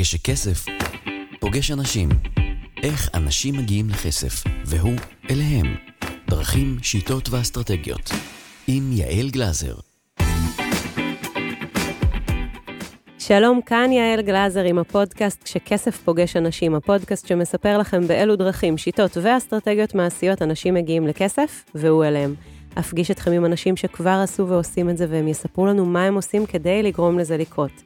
כשכסף פוגש אנשים, איך אנשים מגיעים לכסף, והוא אליהם. דרכים, שיטות ואסטרטגיות. עם יעל גלזר. שלום, כאן יעל גלזר עם הפודקאסט כשכסף פוגש אנשים, הפודקאסט שמספר לכם באילו דרכים, שיטות ואסטרטגיות מעשיות אנשים מגיעים לכסף, והוא אליהם. אפגיש אתכם עם אנשים שכבר עשו ועושים את זה, והם יספרו לנו מה הם עושים כדי לגרום לזה לקרות.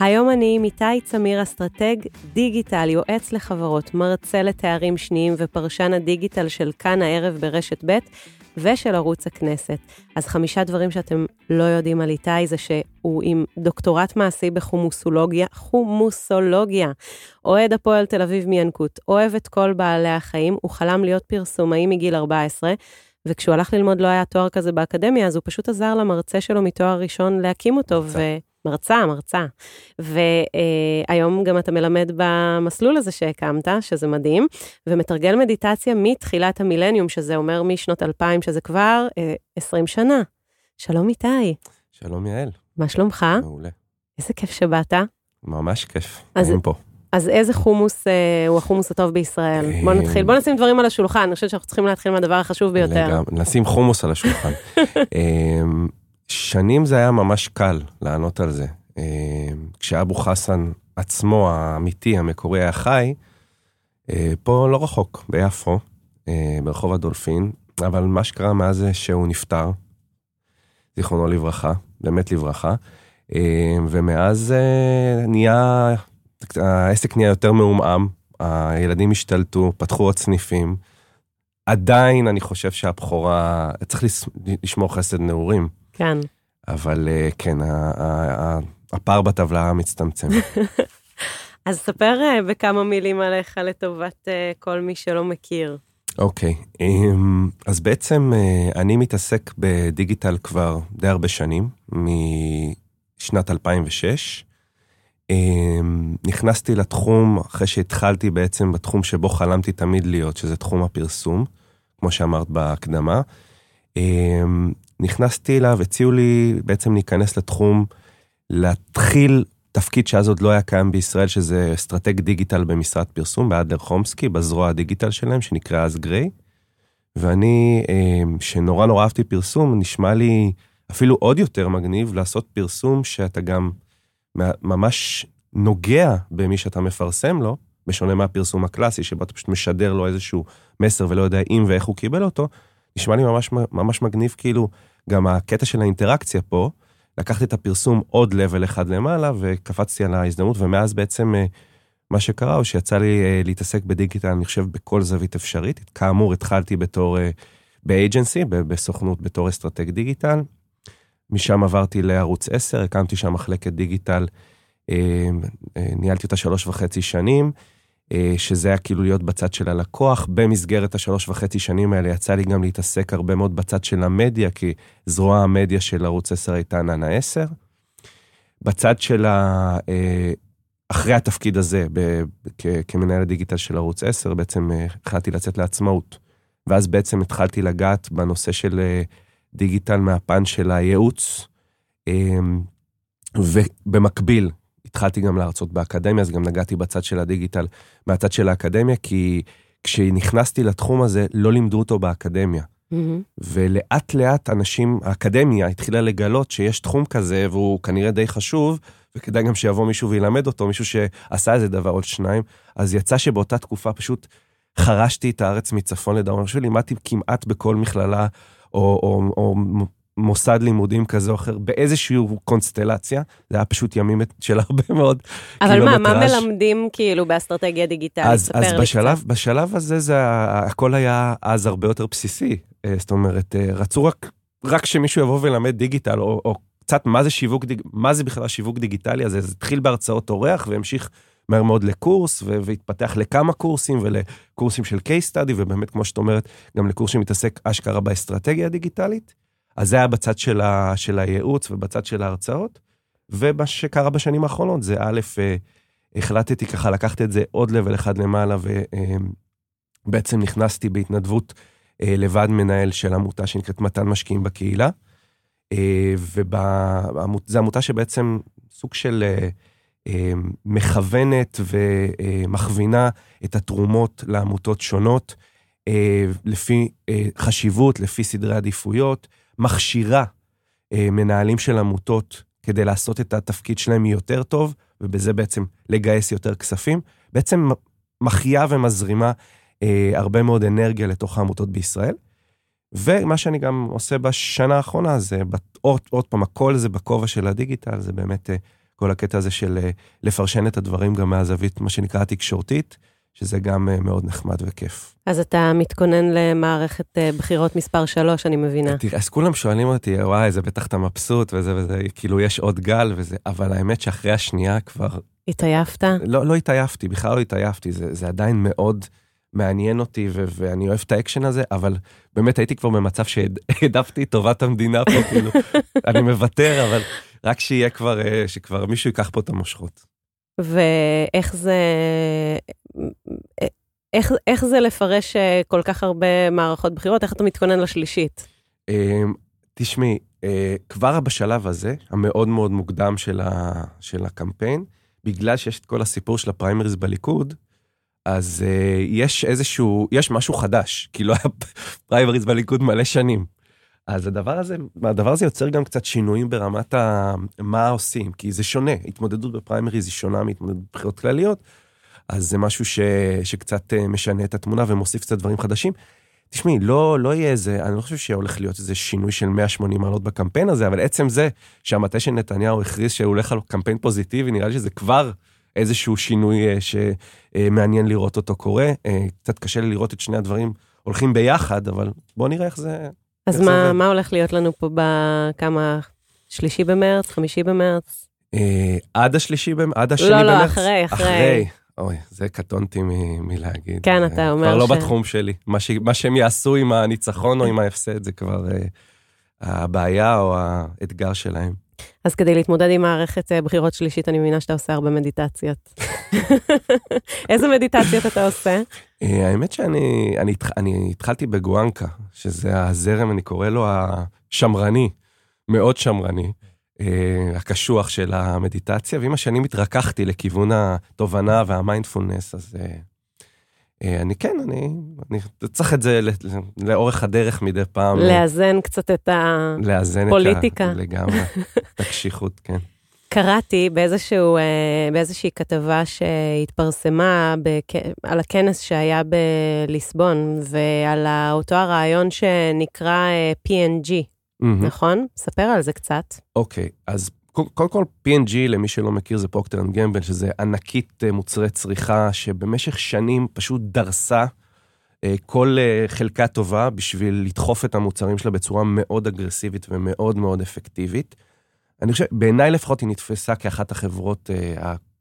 היום אני עם איתי צמיר, אסטרטג דיגיטל, יועץ לחברות, מרצה לתארים שניים ופרשן הדיגיטל של כאן הערב ברשת ב' ושל ערוץ הכנסת. אז חמישה דברים שאתם לא יודעים על איתי זה שהוא עם דוקטורט מעשי בחומוסולוגיה, חומוסולוגיה, אוהד הפועל תל אביב מינקות, אוהב את כל בעלי החיים, הוא חלם להיות פרסומאי מגיל 14, וכשהוא הלך ללמוד לא היה תואר כזה באקדמיה, אז הוא פשוט עזר למרצה שלו מתואר ראשון להקים אותו, ו... מרצה, מרצה. והיום גם אתה מלמד במסלול הזה שהקמת, שזה מדהים, ומתרגל מדיטציה מתחילת המילניום, שזה אומר משנות 2000, שזה כבר 20 שנה. שלום איתי. שלום יעל. מה שלומך? מעולה. איזה כיף שבאת. ממש כיף, אז- אני פה. אז איזה חומוס אה, הוא החומוס הטוב בישראל? בוא נתחיל, בוא נשים דברים על השולחן, אני חושבת שאנחנו צריכים להתחיל מהדבר החשוב ביותר. לגמרי, נשים חומוס על השולחן. שנים זה היה ממש קל לענות על זה. אמ, כשאבו חסן עצמו, האמיתי, המקורי, היה חי, אה, פה לא רחוק, ביפו, אה, ברחוב הדולפין, אבל מה שקרה מאז זה שהוא נפטר, זיכרונו לברכה, באמת לברכה, ומאז אה, נהיה, העסק נהיה יותר מעומעם, הילדים השתלטו, פתחו עוד סניפים. עדיין אני חושב שהבכורה, צריך לשמור חסד נעורים, כן. אבל אה, כן, ה- ה- ה- הפער בטבלה מצטמצם. אז ספר אה, בכמה מילים עליך לטובת אה, כל מי שלא מכיר. אוקיי, אמ, אז בעצם אני מתעסק בדיגיטל כבר די הרבה שנים, משנת 2006. אמ, נכנסתי לתחום אחרי שהתחלתי בעצם בתחום שבו חלמתי תמיד להיות, שזה תחום הפרסום, כמו שאמרת בהקדמה. נכנסתי אליו, הציעו לי בעצם להיכנס לתחום, להתחיל תפקיד שאז עוד לא היה קיים בישראל, שזה אסטרטג דיגיטל במשרד פרסום, באדלר חומסקי, בזרוע הדיגיטל שלהם, שנקרא אז גריי. ואני, אמ, שנורא נורא אהבתי פרסום, נשמע לי אפילו עוד יותר מגניב לעשות פרסום שאתה גם ממש נוגע במי שאתה מפרסם לו, בשונה מהפרסום הקלאסי, שבו אתה פשוט משדר לו איזשהו מסר ולא יודע אם ואיך הוא קיבל אותו, נשמע לי ממש, ממש מגניב, כאילו, גם הקטע של האינטראקציה פה, לקחתי את הפרסום עוד level אחד למעלה, וקפצתי על ההזדמנות, ומאז בעצם אה, מה שקרה הוא שיצא לי אה, להתעסק בדיגיטל, אני חושב, בכל זווית אפשרית. כאמור, התחלתי בתור, אה, ב agency, בסוכנות, בתור אסטרטג דיגיטל. משם עברתי לערוץ 10, הקמתי שם מחלקת דיגיטל, ניהלתי אותה שלוש וחצי שנים, שזה היה כאילו להיות בצד של הלקוח. במסגרת השלוש וחצי שנים האלה יצא לי גם להתעסק הרבה מאוד בצד של המדיה, כי זרוע המדיה של ערוץ 10 הייתה ננה 10. בצד של ה... אה, אחרי התפקיד הזה, ב- כ- כמנהל הדיגיטל של ערוץ 10, בעצם אה, החלטתי לצאת לעצמאות. ואז בעצם התחלתי לגעת בנושא של אה, דיגיטל מהפן של הייעוץ, אה, ובמקביל התחלתי גם להרצות באקדמיה, אז גם נגעתי בצד של הדיגיטל מהצד של האקדמיה, כי כשנכנסתי לתחום הזה, לא לימדו אותו באקדמיה. מהמם. ולאט לאט אנשים, האקדמיה התחילה לגלות שיש תחום כזה והוא כנראה די חשוב, וכדאי גם שיבוא מישהו וילמד אותו, מישהו שעשה איזה דבר עוד שניים. אז יצא שבאותה תקופה פשוט חרשתי את הארץ מצפון לדרום. אני חושב לימדתי כמעט בכל מכללה או, או, או מוסד לימודים כזה או אחר, באיזושהי קונסטלציה. זה היה פשוט ימים של הרבה מאוד אבל מה, מה קילומטראז'. מלמדים כאילו באסטרטגיה דיגיטלית? אז, אז בשלב, קצת. בשלב הזה זה, הכל היה אז הרבה יותר בסיסי. אה, זאת אומרת, אה, רצו רק, רק שמישהו יבוא וילמד דיגיטל, או, או קצת מה זה שיווק, דיג, מה זה בכלל שיווק דיגיטלי הזה. זה התחיל בהרצאות אורח והמשיך מהר מאוד לקורס, והתפתח לכמה קורסים ולקורסים של case study, ובאמת, כמו שאת אומרת, גם לקורס שמתעסק אשכרה באסטרטגיה הדיגיטלית. אז זה היה בצד של, ה, של הייעוץ ובצד של ההרצאות. ומה שקרה בשנים האחרונות זה א', אה, החלטתי ככה לקחת את זה עוד לבל אחד למעלה, ובעצם נכנסתי בהתנדבות אה, לוועד מנהל של עמותה שנקראת מתן משקיעים בקהילה. וזו עמותה שבעצם סוג של אה, אה, מכוונת ומכווינה את התרומות לעמותות שונות, אה, לפי אה, חשיבות, לפי סדרי עדיפויות, מכשירה אה, מנהלים של עמותות כדי לעשות את התפקיד שלהם יותר טוב, ובזה בעצם לגייס יותר כספים. בעצם מחיה ומזרימה אה, הרבה מאוד אנרגיה לתוך העמותות בישראל. ומה שאני גם עושה בשנה האחרונה זה, עוד, עוד פעם, הכל זה בכובע של הדיגיטל, זה באמת אה, כל הקטע הזה של אה, לפרשן את הדברים גם מהזווית, מה שנקרא התקשורתית, שזה גם אה, מאוד נחמד וכיף. אז אתה מתכונן למערכת אה, בחירות מספר 3, אני מבינה. תראה, אז כולם שואלים אותי, וואי, זה בטח אתה מבסוט וזה וזה, כאילו יש עוד גל וזה, אבל האמת שאחרי השנייה כבר... התעייפת? לא, לא התעייפתי, בכלל לא התעייפתי, זה, זה עדיין מאוד מעניין אותי ו- ואני אוהב את האקשן הזה, אבל באמת הייתי כבר במצב שהעדפתי את טובת המדינה פה, כאילו, אני מוותר, אבל רק שיהיה כבר, אה, שכבר מישהו ייקח פה את המושכות. ואיך זה, איך, איך זה לפרש אה, כל כך הרבה מערכות בחירות? איך אתה מתכונן לשלישית? אמ, תשמעי, אה, כבר בשלב הזה, המאוד מאוד מוקדם של, ה, של הקמפיין, בגלל שיש את כל הסיפור של הפריימריז בליכוד, אז uh, יש איזשהו, יש משהו חדש, כי לא היה פריימריז בליכוד מלא שנים. אז הדבר הזה, הדבר הזה יוצר גם קצת שינויים ברמת ה... מה עושים, כי זה שונה, התמודדות בפריימריז היא שונה מהתמודדות בבחירות כלליות, אז זה משהו ש, שקצת אה, משנה את התמונה ומוסיף קצת דברים חדשים. תשמעי, לא, לא יהיה איזה, אני לא חושב שהולך להיות איזה שינוי של 180 מעלות בקמפיין הזה, אבל עצם זה שהמטה של נתניהו הכריז שהוא הולך על קמפיין פוזיטיבי, נראה לי שזה כבר איזשהו שינוי אה, שמעניין לראות אותו קורה. אה, קצת קשה לי לראות את שני הדברים הולכים ביחד, אבל בוא נראה איך זה... אז מה. מה הולך להיות לנו פה בכמה, שלישי במרץ, חמישי במרץ? אה, עד השלישי, במ- עד השני לא, לא, במרץ? אחרי, אחרי. אחרי. אוי, זה קטונתי מ- מלהגיד. כן, אה, אתה אומר כבר לא ש- בתחום שלי. מה, ש... מה שהם יעשו עם הניצחון או עם ההפסד, זה כבר אה, הבעיה או האתגר שלהם. אז כדי להתמודד עם מערכת אה, בחירות שלישית, אני מבינה שאתה עושה הרבה מדיטציות. איזה מדיטציות אתה עושה? אה, האמת שאני אני, אני התחלתי בגואנקה, שזה הזרם, אני קורא לו השמרני, מאוד שמרני, אה, הקשוח של המדיטציה, ועם השנים התרככתי לכיוון התובנה והמיינדפולנס, אז אה, אני כן, אני, אני צריך את זה לאורך הדרך מדי פעם. לאזן קצת את ה... לאזן. את ה... לגמרי, את הקשיחות, כן. קראתי באיזשהו, אה, באיזושהי כתבה שהתפרסמה בכ... על הכנס שהיה בליסבון, ועל אותו הרעיון שנקרא אה, P&G, מהמם. נכון? ספר על זה קצת. אוקיי, אז קודם כל, P&G, למי שלא מכיר, זה פרוקטר אנד גמבל, שזה ענקית אה, מוצרי צריכה, שבמשך שנים פשוט דרסה אה, כל חלקה טובה בשביל לדחוף את המוצרים שלה בצורה מאוד אגרסיבית ומאוד מאוד אפקטיבית. אני חושב, בעיניי לפחות היא נתפסה כאחת החברות אה,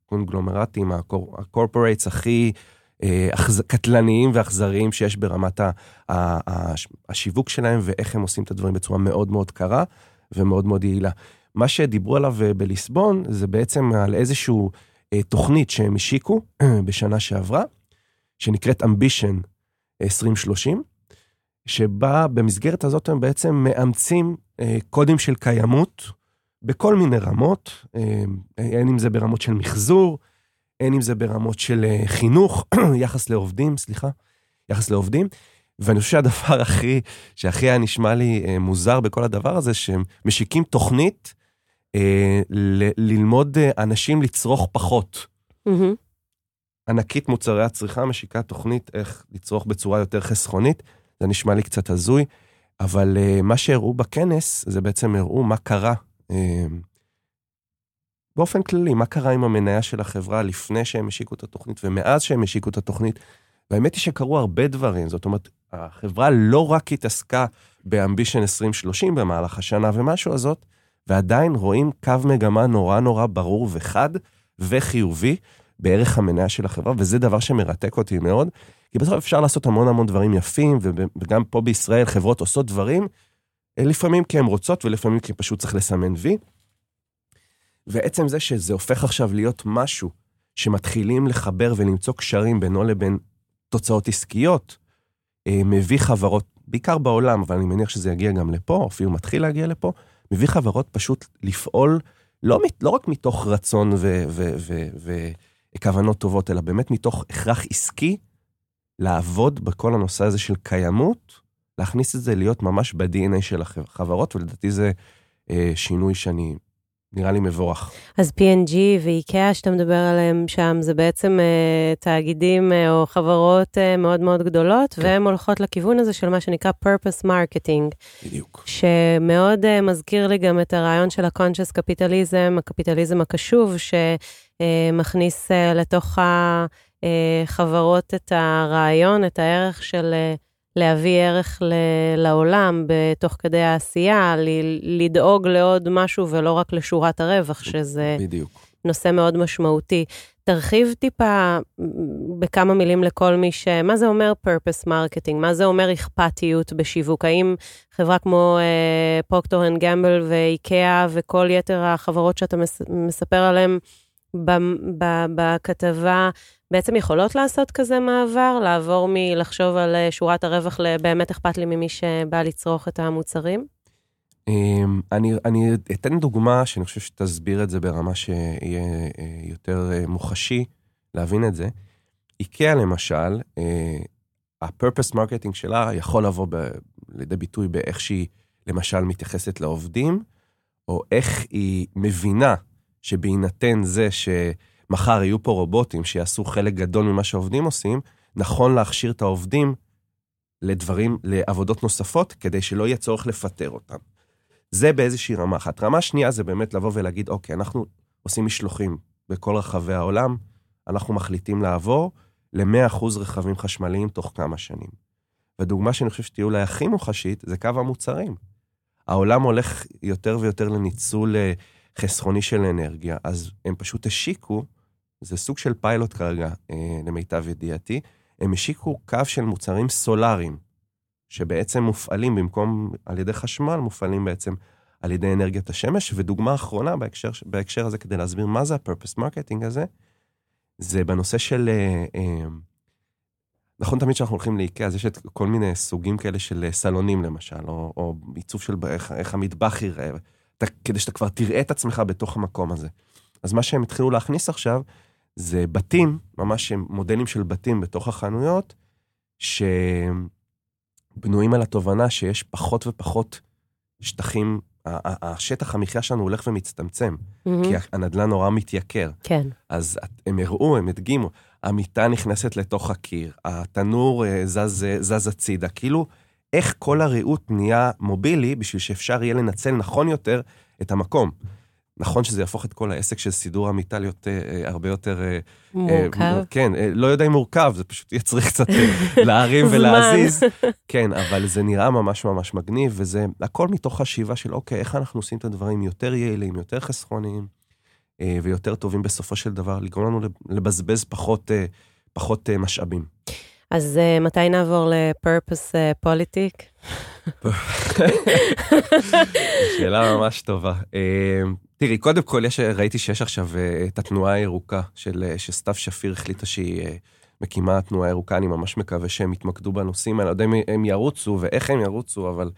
הקונגלומרטים, הקור- הקורפורייטס הכי אה, קטלניים ואכזריים שיש ברמת השיווק שלהם, ואיך הם עושים את הדברים בצורה מאוד מאוד קרה ומאוד מאוד יעילה. מה שדיברו עליו אה, בליסבון זה בעצם על איזושהי תוכנית שהם השיקו בשנה שעברה, שנקראת אמבישן 2030, שבה במסגרת הזאת הם בעצם מאמצים קודים של קיימות בכל מיני רמות, אה, הן אם זה ברמות של מחזור, הן אם זה ברמות של אה, חינוך, יחס לעובדים, סליחה, יחס לעובדים. ואני חושב שהדבר הכי, שהכי היה נשמע לי אה, מוזר בכל הדבר הזה, שהם משיקים תוכנית אה, ל- ללמוד אה, אנשים לצרוך פחות. מהמם. ענקית מוצרי הצריכה משיקה תוכנית איך לצרוך בצורה יותר חסכונית. זה נשמע לי קצת הזוי, אבל uh, מה שהראו בכנס, זה בעצם הראו מה קרה באופן כללי, מה קרה עם המניה של החברה לפני שהם השיקו את התוכנית ומאז שהם השיקו את התוכנית. והאמת היא שקרו הרבה דברים, זאת אומרת, החברה לא רק התעסקה באמבישן 2030 במהלך השנה ומשהו הזאת, ועדיין רואים קו מגמה נורא נורא ברור וחד וחיובי בערך המניה של החברה, וזה דבר שמרתק אותי מאוד, כי בסוף אפשר לעשות המון המון דברים יפים, וגם פה בישראל חברות עושות דברים, לפעמים כי הן רוצות ולפעמים כי פשוט צריך לסמן וי. ועצם זה שזה הופך עכשיו להיות משהו שמתחילים לחבר ולמצוא קשרים בינו לבין תוצאות עסקיות, אה, מביא חברות, בעיקר בעולם, אבל אני מניח שזה יגיע גם לפה, אפילו מתחיל להגיע לפה, מביא חברות פשוט לפעול לא, לא רק מתוך רצון וכוונות טובות, אלא באמת מתוך הכרח עסקי, לעבוד בכל הנושא הזה של קיימות, להכניס את זה להיות ממש ב-DNA של החברות, ולדעתי זה אה, שינוי שאני נראה לי מבורך. אז P&G ואיקאה שאתה מדבר עליהם שם, זה בעצם אה, תאגידים אה, או חברות אה, מאוד מאוד גדולות, כן. והן הולכות לכיוון הזה של מה שנקרא purpose marketing. בדיוק. שמאוד אה, מזכיר לי גם את הרעיון של ה-conscious capitalism, הקפיטליזם הקשוב, שמכניס אה, לתוך החברות אה, את הרעיון, את הערך של... להביא ערך ל- לעולם בתוך כדי העשייה, ל- לדאוג לעוד משהו ולא רק לשורת הרווח, שזה בדיוק. נושא מאוד משמעותי. תרחיב טיפה בכמה מילים לכל מי ש... מה זה אומר purpose marketing? מה זה אומר אכפתיות בשיווק? האם חברה כמו פרוקטור אנד גמבל ואיקאה וכל יתר החברות שאתה מס, מספר עליהן בכתבה, בעצם יכולות לעשות כזה מעבר, לעבור מלחשוב על אה, שורת הרווח לבאמת אכפת לי ממי שבא לצרוך את המוצרים? אמ, אני, אני אתן דוגמה שאני חושב שתסביר את זה ברמה שיהיה אה, יותר אה, מוחשי להבין את זה. איקאה למשל, ה-purpose marketing שלה יכול לבוא ב, לידי ביטוי באיך שהיא למשל מתייחסת לעובדים, או איך היא מבינה שבהינתן זה שמחר יהיו פה רובוטים שיעשו חלק גדול ממה שהעובדים עושים, נכון להכשיר את העובדים לדברים, לעבודות נוספות, כדי שלא יהיה צורך לפטר אותם. זה באיזושהי רמה אחת. רמה שנייה זה באמת לבוא ולהגיד, אוקיי, אנחנו עושים משלוחים בכל רחבי העולם, אנחנו מחליטים לעבור ל-100% רכבים חשמליים תוך כמה שנים. ודוגמה שאני חושב שתהיה אולי הכי מוחשית, זה קו המוצרים. העולם הולך יותר ויותר לניצול אה, חסכוני של אנרגיה, אז הם פשוט השיקו, זה סוג של פיילוט כרגע, אה, למיטב ידיעתי, הם השיקו קו של מוצרים סולאריים, שבעצם מופעלים במקום על ידי חשמל, מופעלים בעצם על ידי אנרגיית השמש. ודוגמה אחרונה בהקשר, בהקשר הזה, כדי להסביר מה זה ה-purpose marketing הזה, זה בנושא של... אה, אה, נכון תמיד כשאנחנו הולכים לאיקאה, אז יש את כל מיני סוגים כאלה של אה, סלונים למשל, או, או עיצוב של איך, איך המטבח יראה. אתה, כדי שאתה כבר תראה את עצמך בתוך המקום הזה. אז מה שהם התחילו להכניס עכשיו, זה בתים, ממש מודלים של בתים בתוך החנויות, שבנויים על התובנה שיש פחות ופחות שטחים, השטח המחיה שלנו הולך ומצטמצם, mm-hmm. כי הנדלן נורא מתייקר. כן. אז הם הראו, הם הדגימו, המיטה נכנסת לתוך הקיר, התנור אה, זז, זז הצידה, כאילו איך כל הריהוט נהיה מובילי בשביל שאפשר יהיה לנצל נכון יותר את המקום. נכון שזה יהפוך את כל העסק של סידור המיטה להיות אה, אה הרבה יותר... אה, אה מורכב. אה, כן, אה, לא יודע אם מורכב, זה פשוט יצריך קצת אה, להרים ולהזיז. כן, אבל זה נראה ממש ממש מגניב, וזה הכל מתוך חשיבה של, אוקיי, איך אנחנו עושים את הדברים יותר יעילים, יותר חסכוניים, אה, ויותר טובים בסופו של דבר, לגרום לנו לבזבז פחות, אה, פחות אה, משאבים. אז uh, מתי נעבור לפרפס פוליטיק? Uh, שאלה ממש טובה. Uh, תראי, קודם כל, יש, ראיתי שיש עכשיו את התנועה הירוקה, של, שסתיו שפיר החליטה שהיא מקימה תנועה ירוקה, אני ממש מקווה שהם יתמקדו בנושאים האלה. אני לא יודע אם הם ירוצו ואיך הם ירוצו, אבל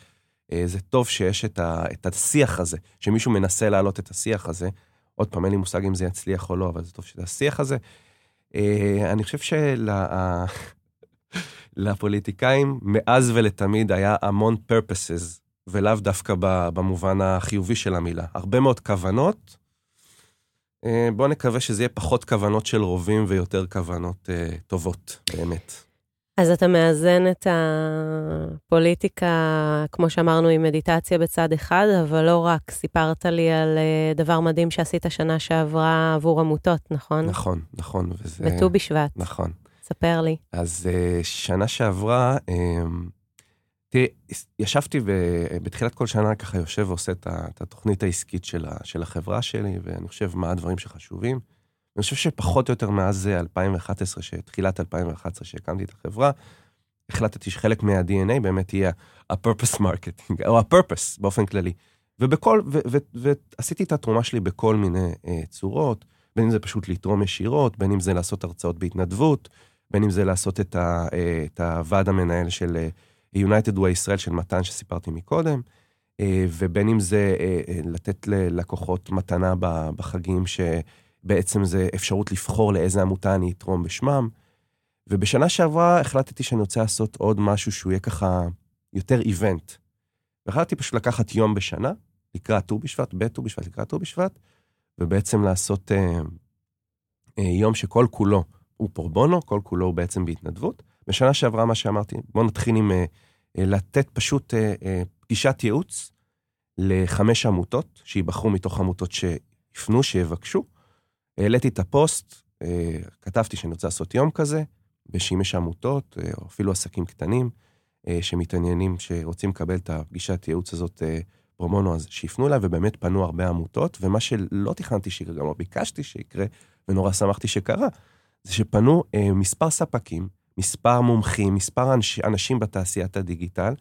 זה טוב שיש את, ה, את השיח הזה, שמישהו מנסה להעלות את השיח הזה. עוד פעם, אין לי מושג אם זה יצליח או לא, אבל זה טוב שזה השיח הזה. אני חושב של... לפוליטיקאים מאז ולתמיד היה המון purposes, ולאו דווקא במובן החיובי של המילה. הרבה מאוד כוונות. אה, בואו נקווה שזה יהיה פחות כוונות של רובים ויותר כוונות uh, טובות, באמת. אז אתה מאזן את הפוליטיקה, כמו שאמרנו, עם מדיטציה בצד אחד, אבל לא רק. סיפרת לי על uh, דבר מדהים שעשית שנה שעברה עבור עמותות, נכון? נכון, נכון. וזה... בט"ו בשבט. נכון. ספר לי. אז uh, שנה שעברה, um, תראי, ישבתי בתחילת כל שנה ככה יושב ועושה את התוכנית העסקית של, של החברה שלי, ואני חושב מה הדברים שחשובים. אני חושב שפחות או יותר מאז 2011, תחילת 2011, שהקמתי את החברה, החלטתי שחלק מה-DNA באמת יהיה ה-purpose marketing, או ה-purpose באופן כללי. ובכל, ועשיתי את התרומה שלי בכל מיני uh, צורות, בין אם זה פשוט לתרום ישירות, בין אם זה לעשות הרצאות בהתנדבות, בין אם זה לעשות את, ה, אה, את הוועד המנהל של אה, United Way ישראל של מתן שסיפרתי מקודם. אה, ובין אם זה לתת ללקוחות מתנה בחגים, שבעצם זה אפשרות לבחור לאיזה עמותה אני אתרום בשמם. ובשנה שעברה החלטתי שאני רוצה לעשות עוד משהו שהוא יהיה ככה יותר איבנט. והחלטתי פשוט לקחת יום בשנה, לקראת ט"ו בשבט, בט"ו בשבט, לקראת ט"ו בשבט, ובעצם לעשות אה, אה, יום שכל כולו הוא פורבונו, כל כולו הוא בעצם בהתנדבות. בשנה שעברה מה שאמרתי, בואו נתחיל עם אה, אה, לתת פשוט אה, פגישת ייעוץ לחמש עמותות, שייבחרו מתוך עמותות שיפנו, שיבקשו. העליתי את הפוסט, כתבתי שאני רוצה לעשות יום כזה, ושאם יש עמותות, או אפילו עסקים קטנים, שמתעניינים, שרוצים לקבל את הפגישת ייעוץ הזאת פרומונו, אז שיפנו אליי, ובאמת פנו הרבה עמותות, ומה שלא תכננתי שיקרה, גם לא ביקשתי שיקרה, ונורא שמחתי שקרה, זה שפנו מספר ספקים, מספר מומחים, מספר אנש, אנשים בתעשיית הדיגיטל,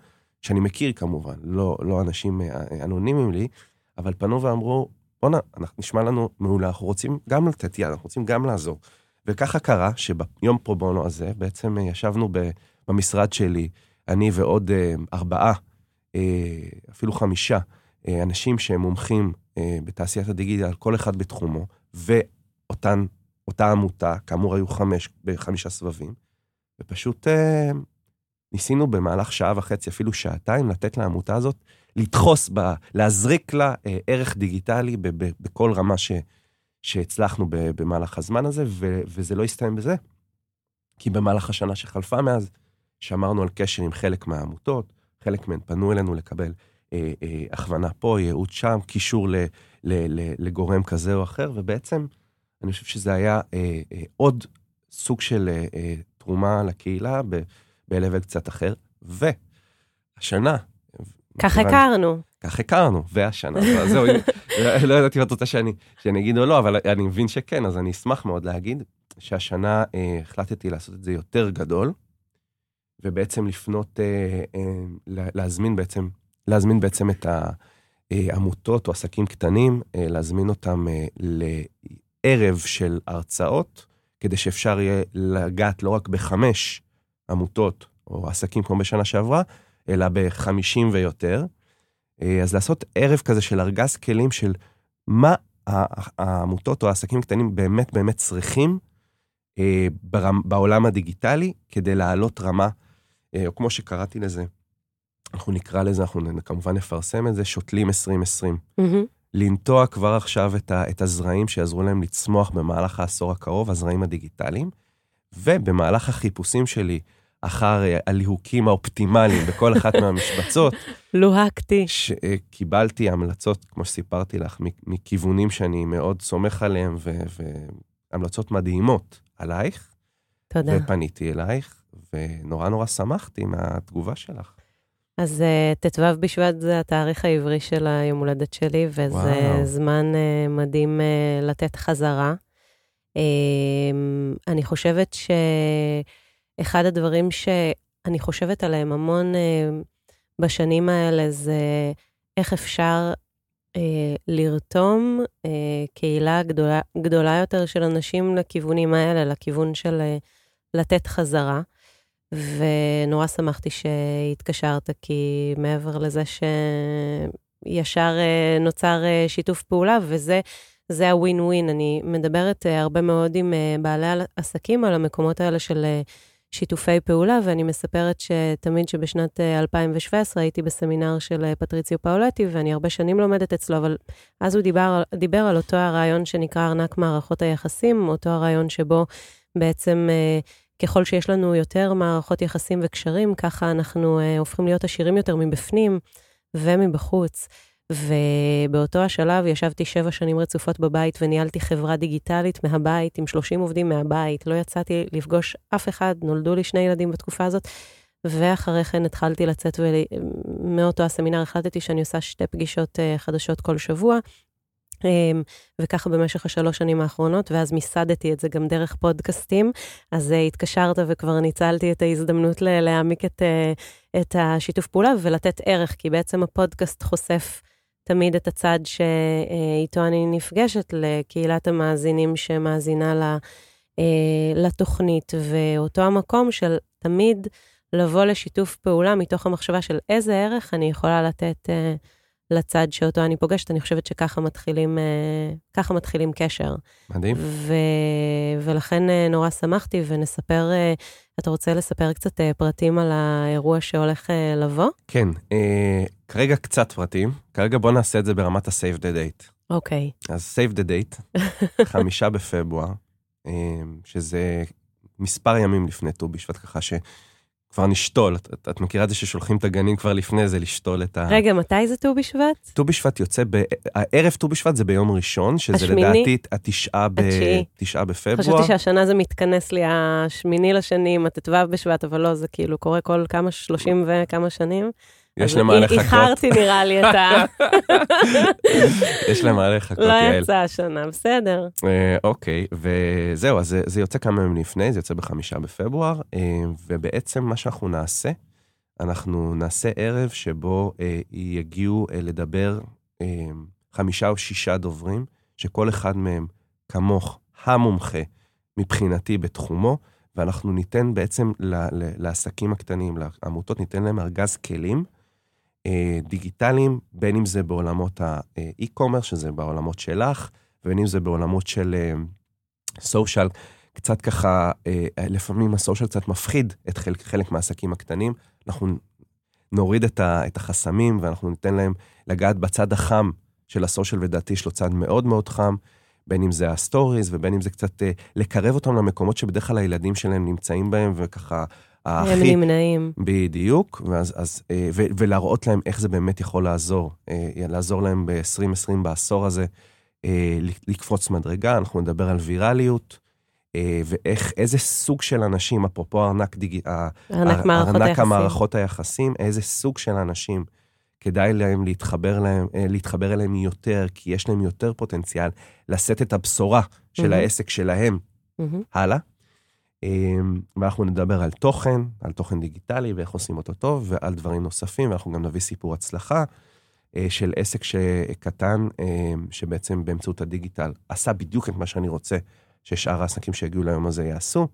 שאני מכיר כמובן, לא, לא אנשים אנונימיים לי, אבל פנו ואמרו, בואנה, נשמע לנו מעולה, אנחנו רוצים גם לתת יד, אנחנו רוצים גם לעזור. וככה קרה שביום פרו בונו הזה, בעצם ישבנו במשרד שלי, אני ועוד אה, ארבעה, אה, אפילו חמישה, אה, אנשים שהם מומחים בתעשיית הדיגיטל, כל אחד בתחומו, ואותה עמותה, כאמור היו חמש, בחמישה סבבים, ופשוט ניסינו במהלך שעה וחצי, אפילו שעתיים, לתת לעמותה הזאת, לדחוס בה, להזריק לה ערך דיגיטלי בכל רמה ש, שהצלחנו במהלך הזמן הזה, ו, וזה לא הסתיים בזה, כי במהלך השנה שחלפה מאז, שמרנו על קשר עם חלק מהעמותות, חלק מהן פנו אלינו לקבל אה, אה, הכוונה פה, ייעוץ שם, קישור ל, ל, ל, לגורם כזה או אחר, ובעצם אני חושב שזה היה אה, אה, עוד סוג של אה, אה, תרומה לקהילה ב-level קצת אחר, והשנה... כך הכרנו. כך הכרנו, והשנה, זהו, לא ידעתי מה את רוצה שאני, שאני אגיד או לא, אבל אני מבין שכן, אז אני אשמח מאוד להגיד שהשנה אה, החלטתי לעשות את זה יותר גדול, ובעצם לפנות, אה, אה, להזמין בעצם, להזמין בעצם את העמותות או עסקים קטנים, אה, להזמין אותם אה, לערב של הרצאות, כדי שאפשר יהיה לגעת לא רק בחמש עמותות או עסקים כמו בשנה שעברה, אלא בחמישים ויותר. אה, אז לעשות ערב כזה של ארגז כלים של מה העמותות או העסקים הקטנים באמת באמת צריכים אה, בעולם הדיגיטלי כדי להעלות רמה, אה, או כמו שקראתי לזה, אנחנו נקרא לזה, אנחנו כמובן נפרסם את זה, שותלים 2020. Mm-hmm. לנטוע כבר עכשיו את, ה, את הזרעים שיעזרו להם לצמוח במהלך העשור הקרוב, הזרעים הדיגיטליים, ובמהלך החיפושים שלי אחר אה, הליהוקים האופטימליים בכל אחת מהמשבצות. לוהקתי. קיבלתי המלצות, כמו שסיפרתי לך, מכיוונים שאני מאוד סומך עליהם, והמלצות מדהימות עלייך. תודה. ופניתי אלייך, ונורא נורא שמחתי מהתגובה שלך. אז uh, ט"ו בשבט זה התאריך העברי של היום הולדת שלי, וזה וואו. זמן uh, מדהים uh, לתת חזרה. Uh, אני חושבת ש... אחד הדברים שאני חושבת עליהם המון אה, בשנים האלה זה איך אפשר אה, לרתום אה, קהילה גדולה, גדולה יותר של אנשים לכיוונים האלה, לכיוון של אה, לתת חזרה. ונורא שמחתי שהתקשרת, כי מעבר לזה שישר אה, נוצר אה, שיתוף פעולה, וזה זה הווין ווין. אני מדברת אה, הרבה מאוד עם בעלי עסקים על המקומות האלה של שיתופי פעולה, ואני מספרת שתמיד שבשנת 2017 אה, הייתי בסמינר של פטריציו פאולטי, ואני הרבה שנים לומדת אצלו, אבל אז הוא דיבר, דיבר על אותו הרעיון שנקרא ארנק מערכות היחסים, אותו הרעיון שבו בעצם ככל שיש לנו יותר מערכות יחסים וקשרים, ככה אנחנו הופכים להיות עשירים יותר מבפנים ומבחוץ. ובאותו השלב ישבתי שבע שנים רצופות בבית וניהלתי חברה דיגיטלית מהבית עם 30 עובדים מהבית. לא יצאתי לפגוש אף אחד, נולדו לי שני ילדים בתקופה הזאת. ואחרי כן התחלתי לצאת, ומאותו הסמינר החלטתי שאני עושה שתי פגישות אה, חדשות כל שבוע. אמ, וככה במשך השלוש שנים האחרונות, ואז מיסדתי את זה גם דרך פודקאסטים. אז אה, התקשרת וכבר ניצלתי את ההזדמנות להעמיק את, אה, את השיתוף פעולה ולתת ערך, כי בעצם הפודקאסט חושף תמיד את הצד שאיתו אני נפגשת לקהילת המאזינים שמאזינה אה, לתוכנית, ואותו המקום של תמיד לבוא לשיתוף פעולה מתוך המחשבה של איזה ערך אני יכולה לתת אה, לצד שאותו אני פוגשת, אני חושבת שככה מתחילים, אה, ככה מתחילים קשר. מדהים. ו... ולכן אה, נורא שמחתי, ונספר, אה, אתה רוצה לספר קצת פרטים על האירוע שהולך לבוא? כן, כרגע קצת פרטים. כרגע בוא נעשה את זה ברמת ה-save the date. אוקיי. אז save the date, חמישה בפברואר, שזה מספר ימים לפני ט"ו בשבט, ככה שכבר נשתול. את, את, מכירה את זה ששולחים את הגנים כבר לפני זה, לשתול את ה... רגע, מתי זה ט"ו בשבט? ט"ו בשבט יוצא, ב... הערב ט"ו בשבט זה ביום ראשון, שזה השמיני? לדעתי התשעה, ב... התשיעי. תשעה בפברואר. חשבתי שהשנה זה מתכנס לי השמיני לשני עם הט"ו בשבט, אבל לא, זה כאילו קורה כל כמה, 30 וכמה שנים. יש למה לחכות. איחרתי נראה לי את ה... יש למה לחכות, לא יעל. יצא השנה, בסדר. אה, אוקיי, וזהו, אז זה, יוצא כמה ימים לפני, זה יוצא בחמישה בפברואר, אה, ובעצם מה שאנחנו נעשה, אנחנו נעשה ערב שבו אה, יגיעו לדבר חמישה או שישה דוברים, שכל אחד מהם כמוך המומחה מבחינתי בתחומו, ואנחנו ניתן בעצם לעסקים הקטנים, לעמותות, ניתן להם ארגז כלים דיגיטליים, בין אם זה בעולמות האי-קומרס, שזה בעולמות שלך, ובין אם זה בעולמות של סושיאל, קצת ככה, אה, לפעמים הסושיאל קצת מפחיד את חלק, חלק מהעסקים הקטנים. אנחנו נוריד את, ה, את החסמים ואנחנו ניתן להם לגעת בצד החם של ה social, ולדעתי יש לו צד מאוד מאוד חם, בין אם זה ה stories ובין אם זה קצת אה, לקרב אותם למקומות שבדרך כלל הילדים שלהם נמצאים בהם, וככה... הם הכי- נמנעים. בדיוק, ואז, אז, אה, ו, ולהראות להם איך זה באמת יכול לעזור, אה, לעזור להם ב-2020, בעשור הזה, אה, לקפוץ מדרגה, אנחנו נדבר על ויראליות, ואיך, איזה סוג של אנשים, אפרופו ארנק, דיג... ארנק מערכות ארנק היחסים. המערכות היחסים, איזה סוג של אנשים כדאי להם להתחבר, להם, להתחבר אליהם יותר, כי יש להם יותר פוטנציאל לשאת את הבשורה של מהמם. העסק שלהם מהמם. הלאה. אמ, ואנחנו נדבר על תוכן, על תוכן דיגיטלי ואיך עושים אותו טוב, ועל דברים נוספים, ואנחנו גם נביא סיפור הצלחה אה, של עסק שקטן, אמ, שבעצם באמצעות הדיגיטל עשה בדיוק את מה שאני רוצה ששאר העסקים שיגיעו ליום הזה יעשו.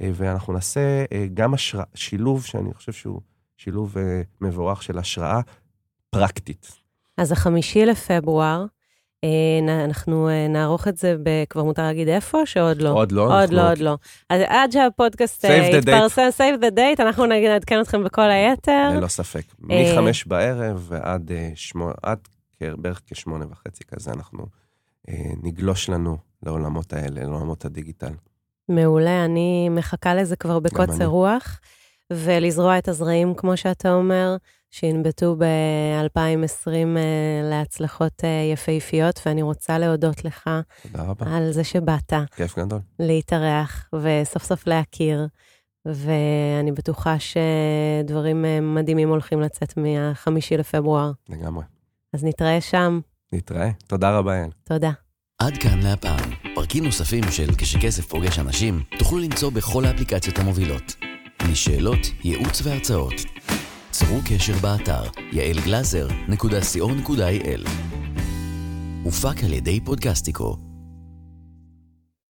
אה, ואנחנו נעשה אה, גם השראה, שילוב שאני חושב שהוא שילוב מבורך של השראה פרקטית. אז החמישי לפברואר, אנחנו אה, נערוך את זה, כבר מותר להגיד איפה, שעוד לא? עוד לא, עוד לא, עוד לא. אז עד שהפודקאסט אה. יתפרסם, save the date, אנחנו נעדכן אתכם בכל היתר. ללא ספק. אה, מחמש בערב ועד אה, בערך כשמונה וחצי כזה, אנחנו אה, נגלוש לנו לעולמות האלה, לעולמות הדיגיטל. מעולה, אני מחכה לזה כבר בקוצר. רוח, ולזרוע את הזרעים, כמו שאתה אומר, שינבטו ב-2020 להצלחות אה, יפהפיות, ואני רוצה להודות לך תודה רבה, על זה שבאת כיף גדול. להתארח וסוף סוף להכיר, ואני בטוחה שדברים אה, מדהימים הולכים לצאת מהחמישי לפברואר. לגמרי. אז נתראה שם, נתראה. תודה רבה, יעל. תודה. עד כאן להפעם. פרקים נוספים של כשכסף פוגש אנשים תוכלו למצוא בכל האפליקציות המובילות. לשאלות, ייעוץ והרצאות. צרו קשר באתר יעלגלזר.co.il הופק על ידי פודקסטיקו.